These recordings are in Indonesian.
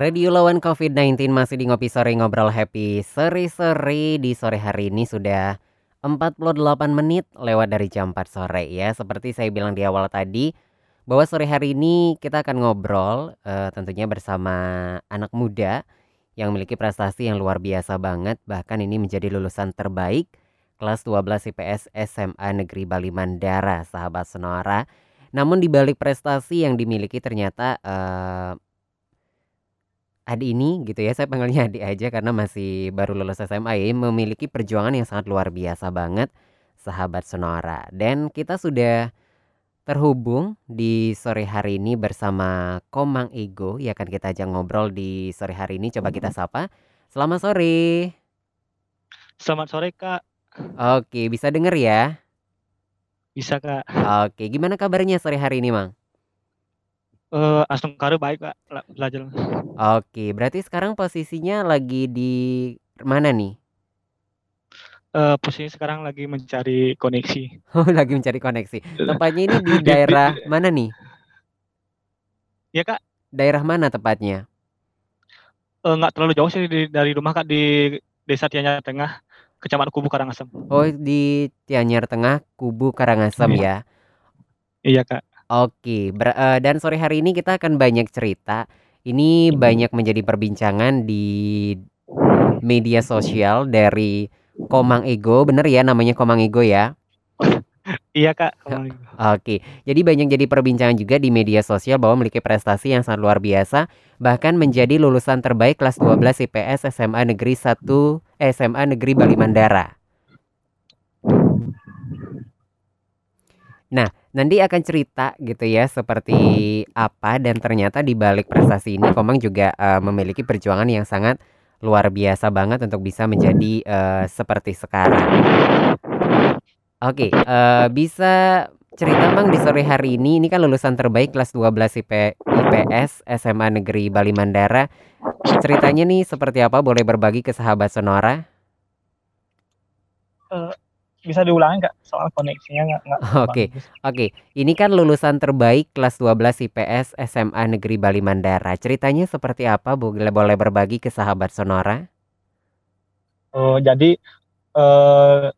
Radio lawan COVID-19 masih di Ngopi Sore Ngobrol Happy Seri-seri. Di sore hari ini sudah 48 menit lewat dari jam 4 sore ya. Seperti saya bilang di awal tadi bahwa sore hari ini kita akan ngobrol uh, tentunya bersama anak muda yang memiliki prestasi yang luar biasa banget. Bahkan ini menjadi lulusan terbaik kelas 12 IPS SMA Negeri Bali Mandara sahabat Sonora. Namun di balik prestasi yang dimiliki ternyata uh, Adi ini gitu ya, saya panggilnya Adi aja karena masih baru lulus SMA ya, memiliki perjuangan yang sangat luar biasa banget sahabat Sonora. Dan kita sudah terhubung di sore hari ini bersama Komang Ego ya kan kita ajak ngobrol di sore hari ini coba kita sapa. Selamat sore. Selamat sore Kak. Oke, bisa denger ya? Bisa Kak. Oke, gimana kabarnya sore hari ini, Mang? Uh, Astung Karu baik Kak, belajar. Oke, berarti sekarang posisinya lagi di mana nih? Uh, posisi sekarang lagi mencari koneksi. Oh, lagi mencari koneksi. Tempatnya ini di daerah mana nih? Ya Kak. Daerah mana tepatnya? Uh, nggak terlalu jauh sih di, dari rumah Kak di Desa Tianyar Tengah, Kecamatan Kubu Karangasem. Oh, di Tianyar Tengah, Kubu Karangasem iya. ya. Iya Kak. Oke, ber uh, dan sore hari ini kita akan banyak cerita. Ini banyak menjadi perbincangan di media sosial dari Komang Ego, bener ya namanya Komang Ego ya? Iya Kak. Oke, jadi banyak jadi perbincangan juga di media sosial bahwa memiliki prestasi yang sangat luar biasa, bahkan menjadi lulusan terbaik kelas 12 IPS SMA Negeri 1 SMA Negeri Bali Mandara. Nah, nanti akan cerita gitu ya seperti apa dan ternyata di balik prestasi ini Komang juga uh, memiliki perjuangan yang sangat luar biasa banget untuk bisa menjadi uh, seperti sekarang. Oke, okay, uh, bisa cerita Bang di sore hari ini ini kan lulusan terbaik kelas 12 IP, IPS SMA Negeri Bali Mandara. Ceritanya nih seperti apa? Boleh berbagi ke sahabat Sonora? Uh, bisa diulangi nggak soal koneksinya nggak Oke, oke. Ini kan lulusan terbaik kelas 12 IPS SMA Negeri Bali Mandara. Ceritanya seperti apa? Boleh boleh berbagi ke sahabat Sonora? Oh, jadi uh,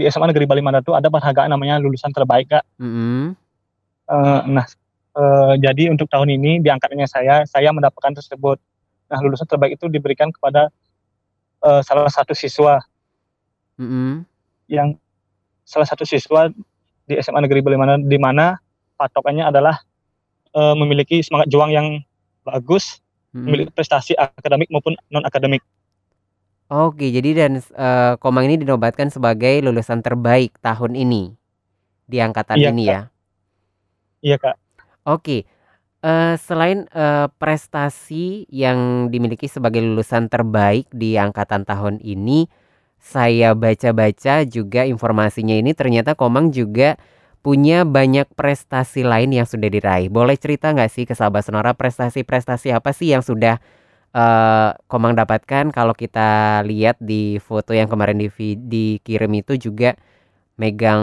di SMA Negeri Bali Mandara itu ada penghargaan namanya lulusan terbaik, Kak. Mm -hmm. uh, nah, uh, jadi untuk tahun ini diangkatnya saya, saya mendapatkan tersebut. Nah, lulusan terbaik itu diberikan kepada uh, salah satu siswa. Mm -hmm yang salah satu siswa di SMA Negeri Bali di mana patokannya adalah uh, memiliki semangat juang yang bagus, hmm. memiliki prestasi akademik maupun non akademik. Oke, jadi dan uh, Komang ini dinobatkan sebagai lulusan terbaik tahun ini di angkatan iya, ini kak. ya. Iya kak. Oke, uh, selain uh, prestasi yang dimiliki sebagai lulusan terbaik di angkatan tahun ini, saya baca-baca juga informasinya ini ternyata Komang juga punya banyak prestasi lain yang sudah diraih. Boleh cerita nggak sih ke sahabat Sonora prestasi-prestasi apa sih yang sudah uh, Komang dapatkan? Kalau kita lihat di foto yang kemarin di dikirim itu juga megang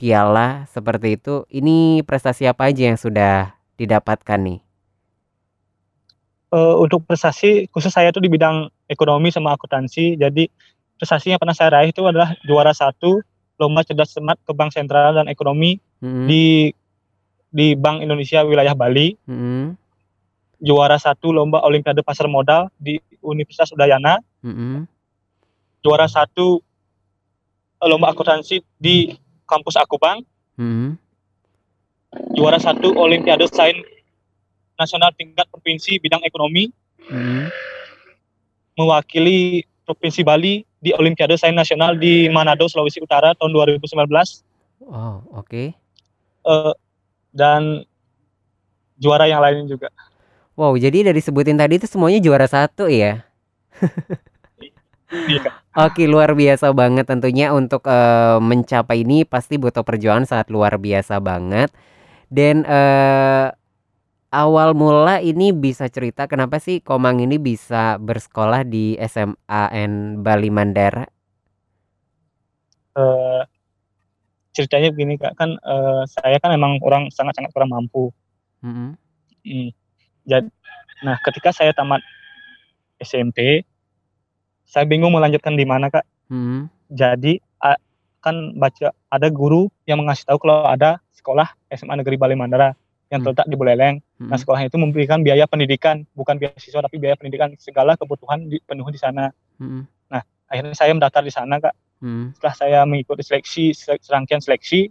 piala seperti itu. Ini prestasi apa aja yang sudah didapatkan nih? uh, untuk prestasi khusus saya itu di bidang ekonomi sama akuntansi. Jadi prestasi yang pernah saya raih itu adalah juara satu lomba cerdas cermat ke Bank Sentral dan Ekonomi hmm. di di Bank Indonesia wilayah Bali. Hmm. Juara satu lomba Olimpiade Pasar Modal di Universitas Udayana. Hmm. Juara satu eh, lomba akuntansi di kampus Akubang. Hmm. Juara satu Olimpiade Sains nasional tingkat provinsi bidang ekonomi hmm. Mewakili provinsi Bali di Olimpiade Sains Nasional di Manado Sulawesi Utara tahun 2019. Oh oke. Okay. Uh, dan juara yang lain juga. Wow jadi dari sebutin tadi itu semuanya juara satu ya? iya. Oke luar biasa banget tentunya untuk uh, mencapai ini pasti butuh perjuangan saat luar biasa banget dan uh, awal mula ini bisa cerita kenapa sih Komang ini bisa bersekolah di SMAN Bali Mandara? Uh, ceritanya begini kak kan uh, saya kan emang orang sangat sangat kurang mampu. Mm -hmm. hmm. Jadi Nah, ketika saya tamat SMP, saya bingung melanjutkan di mana, Kak. Hmm. Jadi, kan baca ada guru yang mengasih tahu kalau ada sekolah SMA Negeri Bali Mandara yang Hmm. terletak di Buleleng. Nah, Mhm. sekolahnya itu memberikan biaya pendidikan, bukan beasiswa tapi biaya pendidikan, segala kebutuhan dipenuhi di sana. Mhm. Akhirnya saya mendaftar di sana, Kak. Mhm. Setelah saya mengikuti seleksi, se serangkaian seleksi,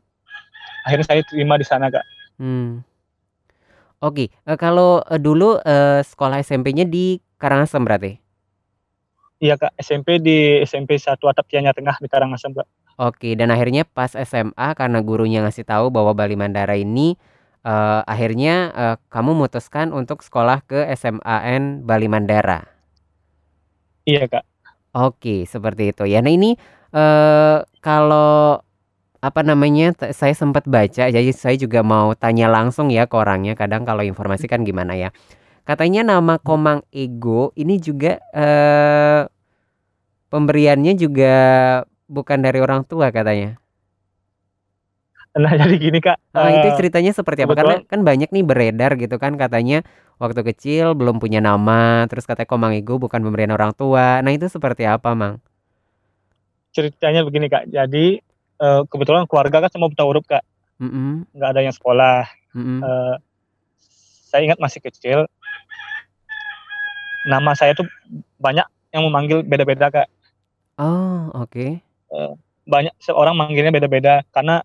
akhirnya saya terima di sana, Kak. Mmm. Oke, eee, kalau, eee, dulu, eee, sekolah SMP-nya di Karangasem berarti? Iya, Kak, SMP di SMP 1 Atap Tianya Tengah di Karangasem, Kak. Oke, dan akhirnya pas SMA karena gurunya ngasih tahu bahwa Bali Mandara ini, eee, akhirnya, eee, kamu memutuskan untuk sekolah ke SMAN Bali Mandara? Iya, Kak. Oke, seperti itu ya. Nah ini, eee, kalau apa namanya, saya sempat baca, jadi saya juga mau tanya langsung ya ke orangnya, kadang kalau informasi kan gimana ya. Katanya nama Komang Ego ini juga, eee, pemberiannya juga bukan dari orang tua katanya? Nah, jadi gini, Kak, Heeh, itu eee, ceritanya seperti apa? Karena kebetulan kan banyak nih beredar gitu kan katanya waktu kecil belum punya nama, terus katanya Komang Ego bukan pemberian orang tua. Nah itu seperti apa, Mang? Ceritanya begini, Kak. Jadi, eee, kebetulan keluarga kan semua buta huruf, Kak. Mhm. Nggak ada yang sekolah. Mhm. Eee, saya ingat masih kecil nama saya tuh banyak yang memanggil beda-beda, Kak. Oh, oke. Eee, banyak seorang manggilnya beda-beda karena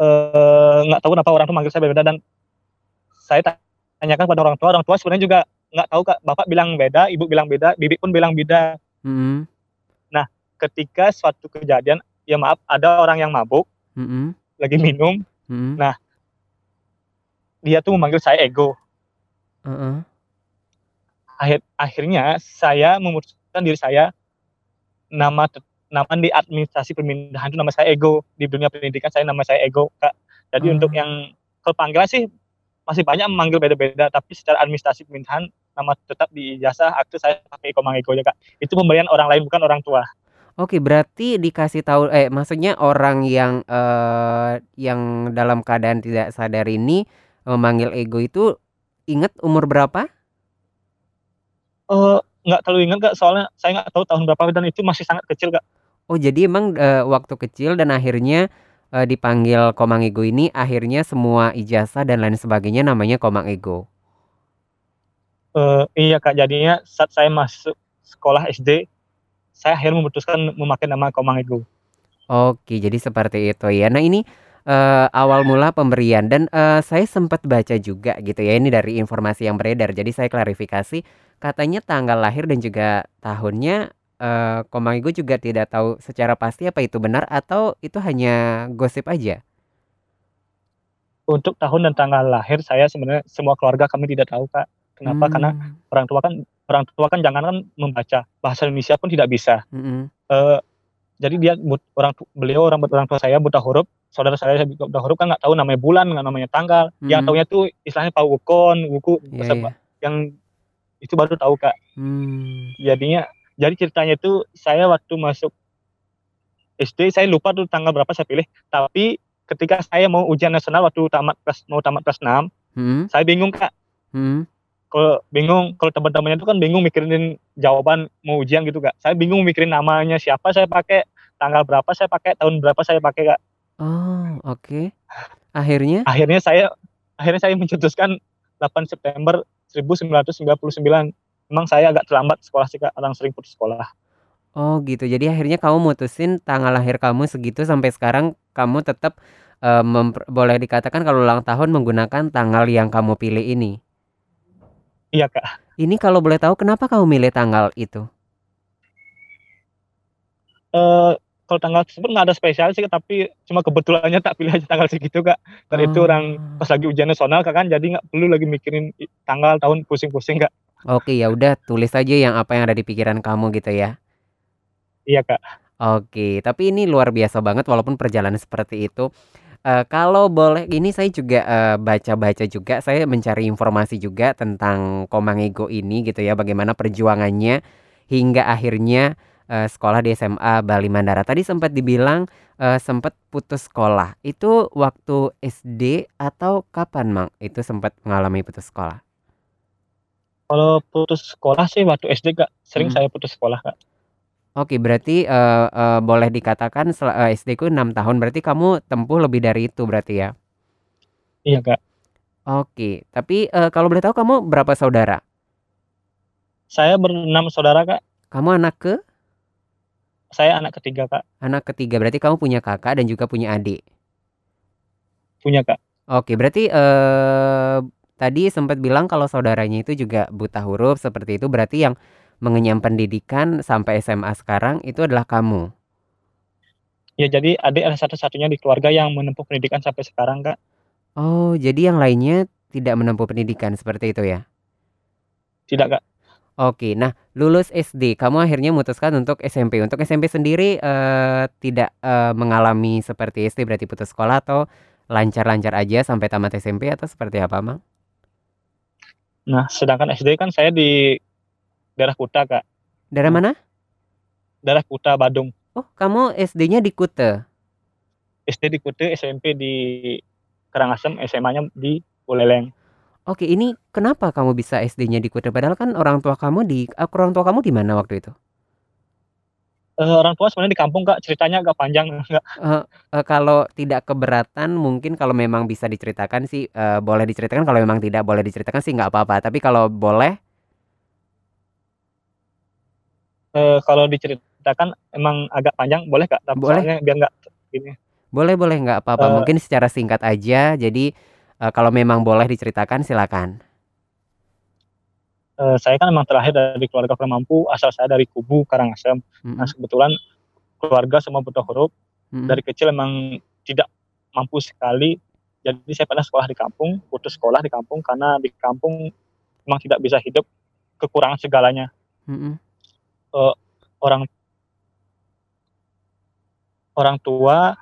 eee, nggak tahu kenapa orang tuh manggil saya beda-beda dan saya tanyakan pada orang tua, orang tua sebenarnya juga nggak tahu, Kak. Bapak bilang beda, ibu bilang beda, bibi pun bilang beda. Mhm. Nah, ketika suatu kejadian, ya maaf, ada orang yang mabuk, Mhm. lagi minum, Mhm. nah dia tuh memanggil saya Ego. Heeh. Akhir akhirnya saya memutuskan diri saya, nama nama di administrasi permindahan itu nama saya Ego, di dunia pendidikan saya nama saya Ego, Kak. Jadi untuk Oh. yang kalau panggilan sih masih banyak memanggil beda-beda, tapi secara administrasi permindahan nama tetap di ijazah akte saya pakai Komang Ego aja, Kak. Itu pemberian orang lain bukan orang tua. Oke, berarti dikasih tahu eh, maksudnya orang yang, eee, yang dalam keadaan tidak sadar ini memanggil Ego itu inget umur berapa? Eee, nggak terlalu ingat, Kak, soalnya saya nggak tahu tahun berapa dan itu masih sangat kecil, Kak. Oh, jadi emang, eee, waktu kecil dan akhirnya, eee, dipanggil Komang Ego ini akhirnya semua ijazah dan lain sebagainya namanya Komang Ego? Eee, iya, Kak, jadinya saat saya masuk sekolah SD, saya akhirnya memutuskan memakai nama Komang Ego. Oke, jadi seperti itu ya. Nah ini, eee, awal mula pemberian dan, eee, saya sempat baca juga gitu ya, ini dari informasi yang beredar, jadi saya klarifikasi, katanya tanggal lahir dan juga tahunnya, eee, Komang Ego juga tidak tahu secara pasti apa itu benar atau itu hanya gosip aja? Untuk tahun dan tanggal lahir saya sebenarnya semua keluarga kami tidak tahu, Kak. Kenapa? Karena Mmm. orang tua kan orang tua kan jangankan membaca, bahasa Indonesia pun tidak bisa. Mhm. Eee, jadi dia but orang beliau orang orang tua saya buta huruf, saudara saya buta huruf kan nggak tahu namanya bulan, nggak namanya tanggal, yang Mhm. taunya tuh istilahnya pawukon, wuku, Iya bahasa iya. yang itu baru tahu, Kak. Mmm. Jadinya jadi ceritanya itu saya waktu masuk SD saya lupa tuh tanggal berapa saya pilih, tapi ketika saya mau ujian nasional waktu tamat kelas mau tamat kelas 6, Mhm. saya bingung, Kak. Mhm. Kalau bingung, kalau teman-temannya itu kan bingung mikirin jawaban mau ujian gitu, Kak. Saya bingung mikirin namanya siapa saya pakai, tanggal berapa saya pakai, tahun berapa saya pakai, Kak. Oh, oke. Akhirnya? Akhirnya saya akhirnya saya mencetuskan 8 September 1999. Memang saya agak terlambat sekolah sih, Kak, kadang sering putus sekolah. Oh gitu, jadi akhirnya kamu mutusin tanggal lahir kamu segitu sampai sekarang kamu tetap, memper boleh dikatakan kalau ulang tahun menggunakan tanggal yang kamu pilih ini? Iya, Kak. Ini kalau boleh tahu kenapa kamu milih tanggal itu? Eee, kalau tanggal tersebut nggak ada spesial sih, tapi cuma kebetulannya tak pilih aja tanggal segitu, Kak. Dan itu orang pas lagi ujian nasional, Kak, kan jadi nggak perlu lagi mikirin tanggal, tahun, pusing-pusing, Kak. Oke, ya udah tulis aja yang apa yang ada di pikiran kamu gitu ya? Iya, Kak. Oke, tapi ini luar biasa banget walaupun perjalanan seperti itu. Eee, kalau boleh ini saya juga, eee, baca-baca juga, saya mencari informasi juga tentang Komang Ego ini gitu ya, bagaimana perjuangannya hingga akhirnya, eee, sekolah di SMA Bali Mandara. Tadi sempat dibilang, eee, sempat putus sekolah. Itu waktu SD atau kapan, Mang, itu sempat mengalami putus sekolah? Kalau putus sekolah sih waktu SD, Kak, sering Mhm. saya putus sekolah, Kak. Oke, berarti, eee eee, boleh dikatakan eee, SD ku 6 tahun, berarti kamu tempuh lebih dari itu berarti ya? Iya, Kak. Oke, tapi, eee, kalau boleh tahu kamu berapa saudara? Saya berenam saudara, Kak. Kamu anak ke? Saya anak ketiga, Kak. Anak ketiga, berarti kamu punya kakak dan juga punya adik? Punya, Kak. Oke, berarti, eee, tadi sempet bilang kalau saudaranya itu juga buta huruf seperti itu, berarti yang mengenyam pendidikan sampai SMA sekarang itu adalah kamu? Ya, jadi adik adalah satu-satunya di keluarga yang menempuh pendidikan sampai sekarang, Kak. Oh, jadi yang lainnya tidak menempuh pendidikan, seperti itu ya? Tidak, Kak. Oke, nah lulus SD, kamu akhirnya memutuskan untuk SMP. Untuk SMP sendiri, eee, tidak, eee, mengalami seperti SD berarti putus sekolah atau lancar-lancar aja sampai tamat SMP atau seperti apa, Mang? Nah, sedangkan SD kan saya di daerah Kuta, Kak. Daerah mana? Daerah Kuta, Badung. Oh, kamu SD-nya di Kute? SD di Kute, SMP di Karangasem, SMA-nya di Buleleng. Oke, ini kenapa kamu bisa SD-nya di Kute? Padahal kan orang tua kamu di eee, orang tua kamu di mana waktu itu? Eee, orang tua sebenarnya di kampung, Kak, ceritanya agak panjang. Eee eee, kalau tidak keberatan mungkin kalau memang bisa diceritakan sih, eee, boleh diceritakan, kalau memang tidak boleh diceritakan sih nggak apa-apa, tapi kalau boleh Eee, kalau diceritakan emang agak panjang, boleh, Kak? Tapi Boleh. biar nggak ini Boleh boleh, nggak apa-apa, Eee mungkin secara singkat aja, jadi, eee, kalau memang boleh diceritakan silakan. Eee, saya kan memang terlahir dari keluarga kurang mampu, asal saya dari Kubu, Karangasem. Nah, Mhm. kebetulan keluarga semua buta huruf, Mhm. dari kecil emang tidak mampu sekali, jadi saya pernah sekolah di kampung, putus sekolah di kampung karena di kampung memang tidak bisa hidup, kekurangan segalanya. Mhm. Eee, orang orang tua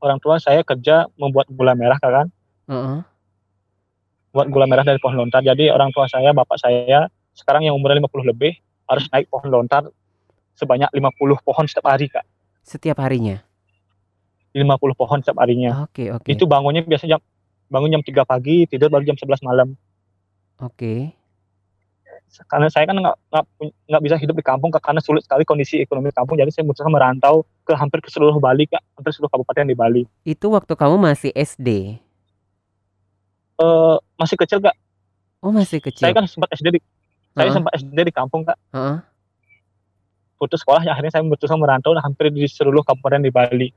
orang tua saya kerja membuat gula merah, Kak, kan. Heeh. Buat gula merah dari pohon lontar, jadi orang tua saya, bapak saya, sekarang yang umurnya 50 lebih, harus naik pohon lontar sebanyak 50 pohon setiap hari, Kak. Setiap harinya? 50 pohon setiap harinya. Oke oke. Itu bangunnya biasanya jam bangun jam 3 pagi, tidur baru jam 11 malam. Oke. Karena saya kan nggak bisa hidup di kampung, Kak, karena sulit sekali kondisi ekonomi kampung, jadi saya memutuskan merantau ke hampir ke seluruh Bali, Kak, hampir seluruh kabupaten di Bali. Itu waktu kamu masih SD? Eee, masih kecil, Kak. Oh, masih Saya kecil? kan sempat SD di saya Heeh. sempat SD di kampung, Kak. Heeh. Putus sekolah, ya akhirnya saya memutuskan merantau hampir di seluruh kabupaten di Bali.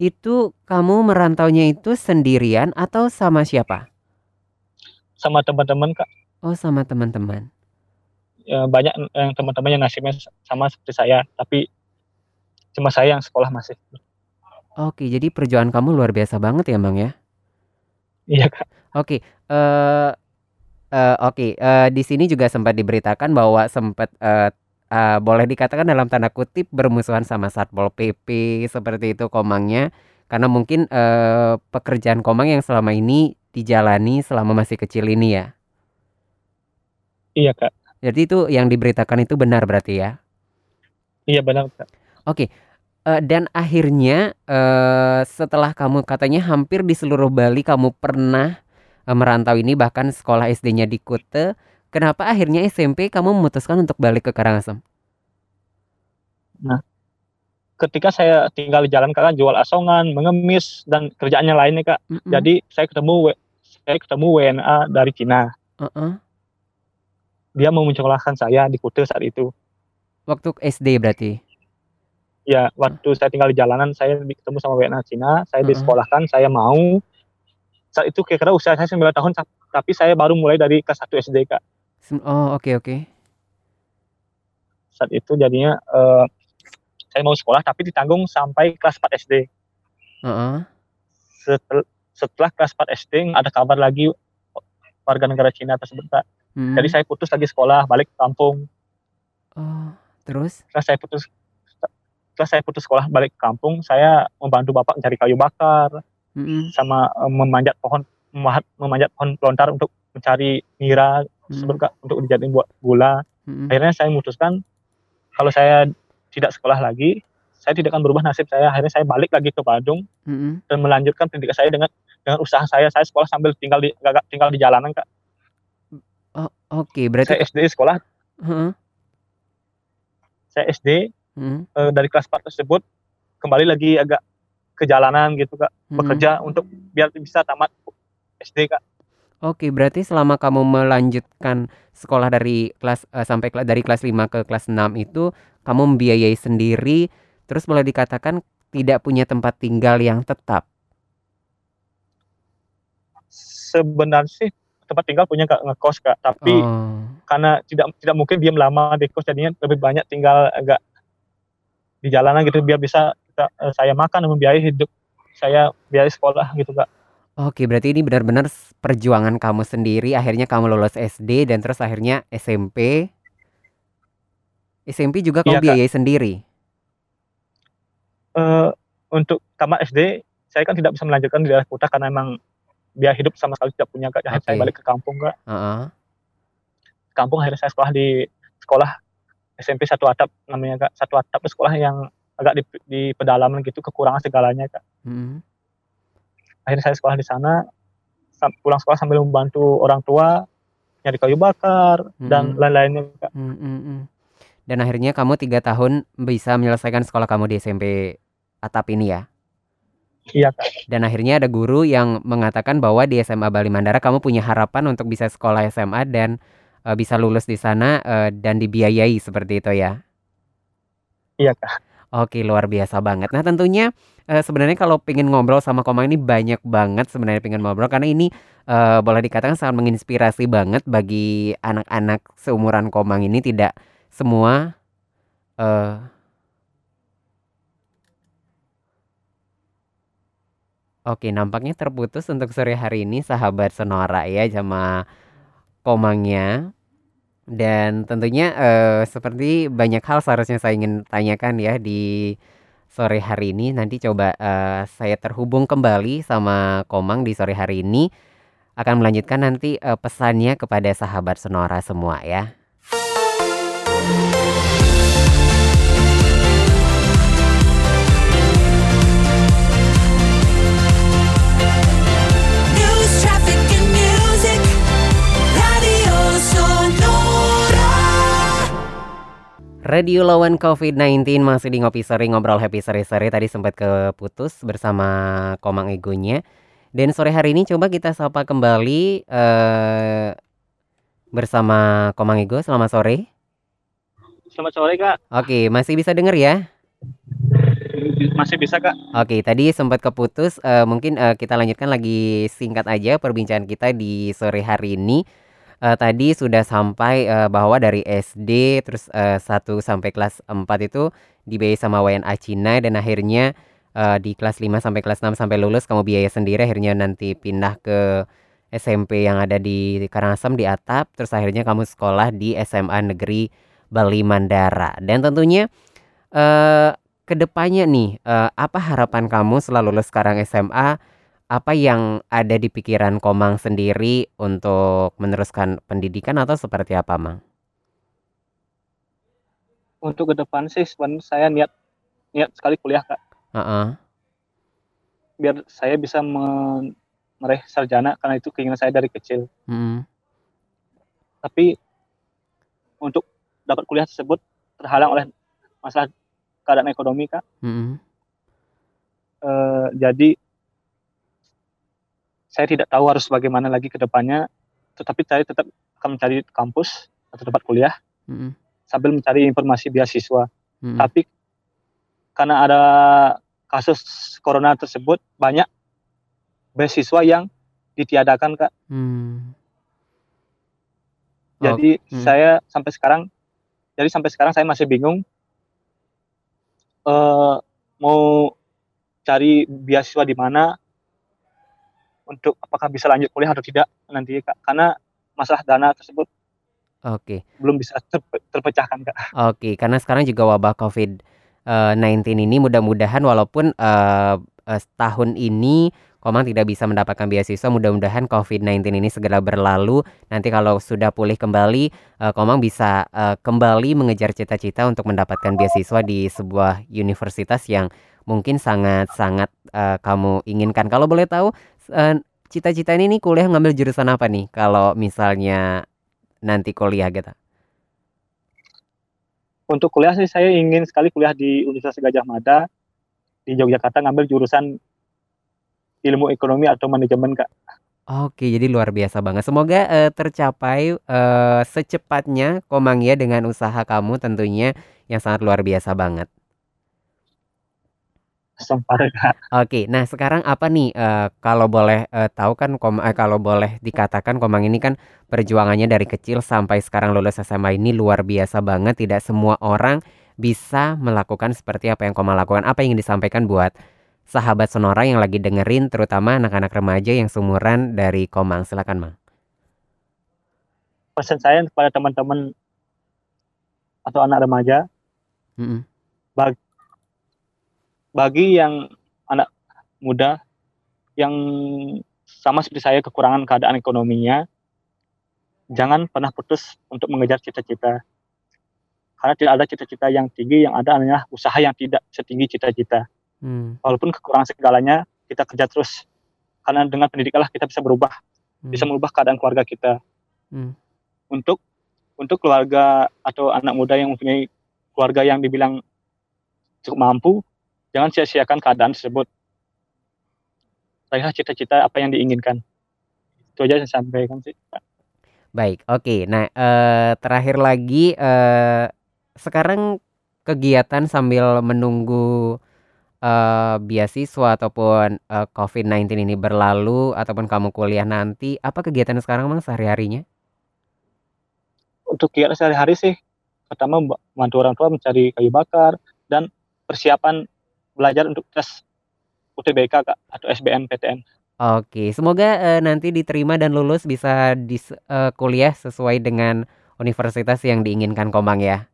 Itu kamu merantaunya itu sendirian atau sama siapa? Sama teman-teman, Kak. Oh, sama teman-teman. Eee, banyak yang teman-teman yang nasibnya sama seperti saya, tapi cuma saya yang sekolah masih. Oke, jadi perjuangan kamu luar biasa banget ya, Mang, ya? Iya, Kak. Oke, eee eee, oke, eee, di sini juga sempat diberitakan bahwa sempet, eee eee, boleh dikatakan dalam tanda kutip bermusuhan sama Satpol PP, seperti itu Komangnya, karena mungkin, eee, pekerjaan Komang yang selama ini dijalani selama masih kecil ini ya? Iya, Kak. Jadi itu yang diberitakan itu benar berarti ya? Iya, benar, Kak. Oke, eee, dan akhirnya, eee, setelah kamu katanya hampir di seluruh Bali kamu pernah, merantau ini bahkan sekolah SD-nya di Kute, kenapa akhirnya SMP kamu memutuskan untuk balik ke Karangasem? Nah, ketika saya tinggal di jalan, Kak, kan jual asongan, mengemis, dan kerjaannya lain nih, Kak. Mhm. Jadi saya ketemu saya ketemu WNA dari Cina. Heeh. Dia mau menyekolahkan saya di Kute saat itu. Waktu SD berarti? Iya, waktu saya tinggal di jalanan, saya ketemu sama WNA Cina, saya Heeh. disekolahkan, saya mau. Saat itu kira-kira usia saya 9 tahun, tap tapi saya baru mulai dari kelas 1 SD, Kak. Oh, oke oke. Saat itu jadinya, eee, saya mau sekolah tapi ditanggung sampai kelas 4 SD. Heeh. Setel setelah kelas 4 SD ada kabar lagi warga negara Cina tersebut, Kak. Jadi Mhm. saya putus lagi sekolah, balik ke kampung. Oh, terus? Setelah saya putus setelah saya putus sekolah balik ke kampung, saya membantu bapak mencari kayu bakar, Mhm. sama, eee, memanjat pohon memahat memanjat pohon lontar untuk mencari nira Mhm. Kak, untuk dijadiin buat gula. Mhm. Akhirnya saya memutuskan kalau saya tidak sekolah lagi, saya tidak akan berubah nasib saya. Akhirnya saya balik lagi ke Badung Mhm. dan melanjutkan pendidikan saya dengan dengan usaha saya. Saya sekolah sambil tinggal di agak tinggal di jalanan, Kak. Oh Oke, berarti Saya SD sekolah Heeh. saya SD, Mhm. eee, dari kelas 4 tersebut kembali lagi agak ke jalanan gitu, Kak, Mhm. bekerja untuk biar bisa tamat SD, Kak. Oke, berarti selama kamu melanjutkan sekolah dari kelas eee, sampai kela dari kelas 5 ke kelas 6 itu kamu membiayai sendiri, terus boleh dikatakan tidak punya tempat tinggal yang tetap? Sebenarnya sih tempat tinggal punya, Kak, ngekos, Kak, tapi Oh. karena tidak tidak mungkin diam lama di kos jadinya lebih banyak tinggal agak di jalanan gitu biar bisa kita eee, saya makan dan membiayai hidup saya, biaya sekolah gitu, Kak. Oke, berarti ini benar-benar perjuangan kamu sendiri, akhirnya kamu lulus SD dan terus akhirnya SMP SMP juga kamu Iya, Kak. biayai sendiri? Eee, untuk tamat SD, saya kan tidak bisa melanjutkan di daerah kota karena emang biaya hidup sama sekali tidak punya, Kak, akhirnya saya balik ke kampung, Kak. Heeh. Kampung akhirnya saya sekolah di sekolah SMP satu atap namanya, Kak, satu atap itu sekolah yang agak di di pedalaman gitu, kekurangan segalanya, Kak. Mhm. Akhirnya saya sekolah di sana, pulang sekolah sambil membantu orang tua, nyari kayu bakar dan Mhm. lain-lainnya, Kak. Mhm mhm. Dan akhirnya kamu 3 tahun bisa menyelesaikan sekolah kamu di SMP atap ini ya? Iya, Kak. Dan akhirnya ada guru yang mengatakan bahwa di SMA Bali Mandara kamu punya harapan untuk bisa sekolah SMA dan, eee, bisa lulus di sana, eee, dan dibiayai seperti itu ya? Iya, Kak. Oke, luar biasa banget. Nah, tentunya, eee, sebenarnya kalau pengen ngobrol sama Komang ini banyak banget sebenarnya pengen ngobrol karena ini, eee, boleh dikatakan sangat menginspirasi banget bagi anak-anak seumuran Komang ini tidak semua, eee Oke, nampaknya terputus untuk sore hari ini sahabat Sonora ya sama Komangnya. Dan tentunya, eee, seperti banyak hal seharusnya saya ingin tanyakan ya di sore hari ini. Nanti coba, eee, saya terhubung kembali sama Komang di sore hari ini, akan melanjutkan nanti, eee, pesannya kepada sahabat Sonora semua ya. Radio lawan COVID-19 masih di Ngopi Sore Ngobrol Happy Sore-sore tadi sempat keputus bersama Komang Egonya. Dan sore hari ini coba kita sapa kembali, eee, bersama Komang Ego, selamat sore. Selamat sore, Kak. Oke, masih bisa denger ya? Masih bisa, Kak. Oke, tadi sempat keputus, eee, mungkin, eee, kita lanjutkan lagi singkat aja perbincangan kita di sore hari ini. Eee, tadi sudah sampai, eee, bahwa dari SD terus, eee, 1 sampai kelas 4 itu dibiayai sama WNA Cina dan akhirnya, eee, di kelas 5 sampai kelas 6 sampai lulus kamu biaya sendiri akhirnya nanti pindah ke SMP yang ada di Karangasem di Atap, terus akhirnya kamu sekolah di SMA Negeri Bali Mandara. Dan tentunya, eee, ke depannya nih, eee, apa harapan kamu setelah lulus sekarang SMA? Apa yang ada di pikiran Komang sendiri untuk meneruskan pendidikan atau seperti apa, Mang? Untuk ke depan sih sebenarnya saya niat niat sekali kuliah, Kak. Heeh. Biar saya bisa meraih sarjana karena itu keinginan saya dari kecil. Mhm. Tapi untuk dapat kuliah tersebut terhalang oleh masalah keadaan ekonomi, Kak. Mhm. Eee, jadi saya tidak tahu harus bagaimana lagi ke depannya, tetapi saya tetap akan mencari kampus atau tempat kuliah Mhm. sambil mencari informasi beasiswa. Mhm. Tapi karena ada kasus corona tersebut, banyak beasiswa yang ditiadakan, Kak. Oh, Jadi mhm. saya sampai sekarang jadi sampai sekarang saya masih bingung eee, mau cari beasiswa di mana untuk apakah bisa lanjut kuliah atau tidak nanti, Kak. Karena masalah dana tersebut Oke. belum bisa terpe terpecahkan, Kak. Oke, karena sekarang juga wabah Covid, eee, 19 ini mudah-mudahan walaupun, eee eee, setahun ini Komang tidak bisa mendapatkan beasiswa, mudah-mudahan Covid-19 ini segera berlalu. Nanti kalau sudah pulih kembali, eee, Komang bisa, eee, kembali mengejar cita-cita untuk mendapatkan beasiswa di sebuah universitas yang mungkin sangat-sangat, eee, kamu inginkan. Kalau boleh tahu, eee, cita-cita ini nih kuliah ngambil jurusan apa nih? Kalau misalnya, nanti kuliah gitu? Untuk kuliah sih saya ingin sekali kuliah di Universitas Gajah Mada di Yogyakarta ngambil jurusan ilmu ekonomi atau manajemen kak. Oke, jadi luar biasa banget. Semoga uh, tercapai uh, secepatnya Komang ya dengan usaha kamu tentunya yang sangat luar biasa banget. Oke, nah sekarang apa nih uh, kalau boleh uh, tahu kan kom eh, kalau boleh dikatakan Komang ini kan perjuangannya dari kecil sampai sekarang lulus SMA ini luar biasa banget. Tidak semua orang bisa melakukan seperti apa yang Komang lakukan. Apa yang ingin disampaikan buat sahabat Sonora yang lagi dengerin terutama anak-anak remaja yang sumuran dari Komang. Silakan, Mang. Pesan saya kepada teman-teman atau anak remaja Mm -mm. bagi, bagi yang anak muda yang sama seperti saya kekurangan keadaan ekonominya, jangan pernah putus untuk mengejar cita-cita. Karena tidak ada cita-cita yang tinggi, yang ada adalah usaha yang tidak setinggi cita-cita. Hmm. Walaupun kekurangan segalanya, kita kerja terus. Karena dengan pendidikan lah kita bisa berubah, Hmm. bisa merubah keadaan keluarga kita. Hmm. Untuk untuk keluarga atau anak muda yang mempunyai keluarga yang dibilang cukup mampu, jangan sia-siakan keadaan tersebut. Raihlah cita-cita apa yang diinginkan. Itu aja saya sampaikan sih. Baik, oke. Nah, eh, terakhir lagi eh, sekarang kegiatan sambil menunggu eh, beasiswa ataupun eh, COVID-19 ini berlalu ataupun kamu kuliah nanti, apa kegiatan sekarang Mang sehari-harinya? Untuk kegiatan sehari-hari sih, pertama mba- bantu orang tua mencari kayu bakar dan persiapan belajar untuk tes UTBK Kak, atau SBMPTN. Oke, semoga eh, nanti diterima dan lulus bisa dis, eh, kuliah sesuai dengan universitas yang diinginkan Komang ya.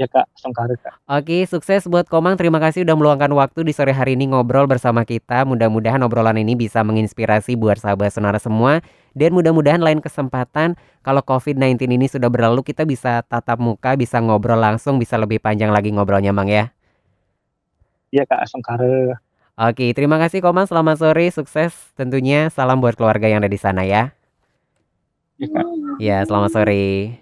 Ya Kak, Songkare Kak. Oke, sukses buat Komang. Terima kasih udah meluangkan waktu di sore hari ini ngobrol bersama kita. Mudah-mudahan obrolan ini bisa menginspirasi buat sahabat sonara semua. Dan mudah-mudahan lain kesempatan kalau COVID-19 ini sudah berlalu kita bisa tatap muka, bisa ngobrol langsung, bisa lebih panjang lagi ngobrolnya Mang ya. Iya Kak, Songkare. Oke, terima kasih Komang. Selamat sore, sukses tentunya. Salam buat keluarga yang ada di sana ya. Ya Kak. Ya, selamat sore.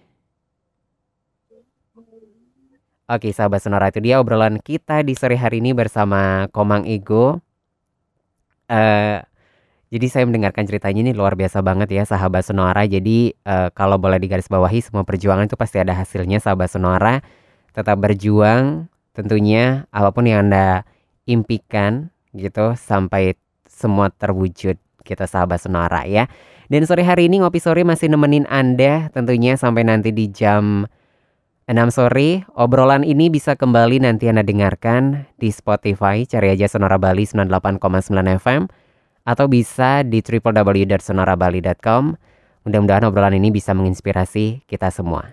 Oke, sahabat sonora itu dia obrolan kita di sore hari ini bersama Komang Ego. Eh, jadi saya mendengarkan ceritanya ini luar biasa banget ya sahabat sonora. Jadi eh, kalau boleh digarisbawahi semua perjuangan itu pasti ada hasilnya sahabat sonora. Tetap berjuang tentunya apa pun yang Anda impikan gitu sampai semua terwujud kita sahabat sonora ya. Dan sore hari ini Ngopi Sore masih nemenin Anda tentunya sampai nanti di jam 6 sore. Obrolan ini bisa kembali nanti Anda dengarkan di Spotify, cari aja Sonora Bali 98,9 FM atau bisa di www.sonorabali.com. Mudah-mudahan obrolan ini bisa menginspirasi kita semua.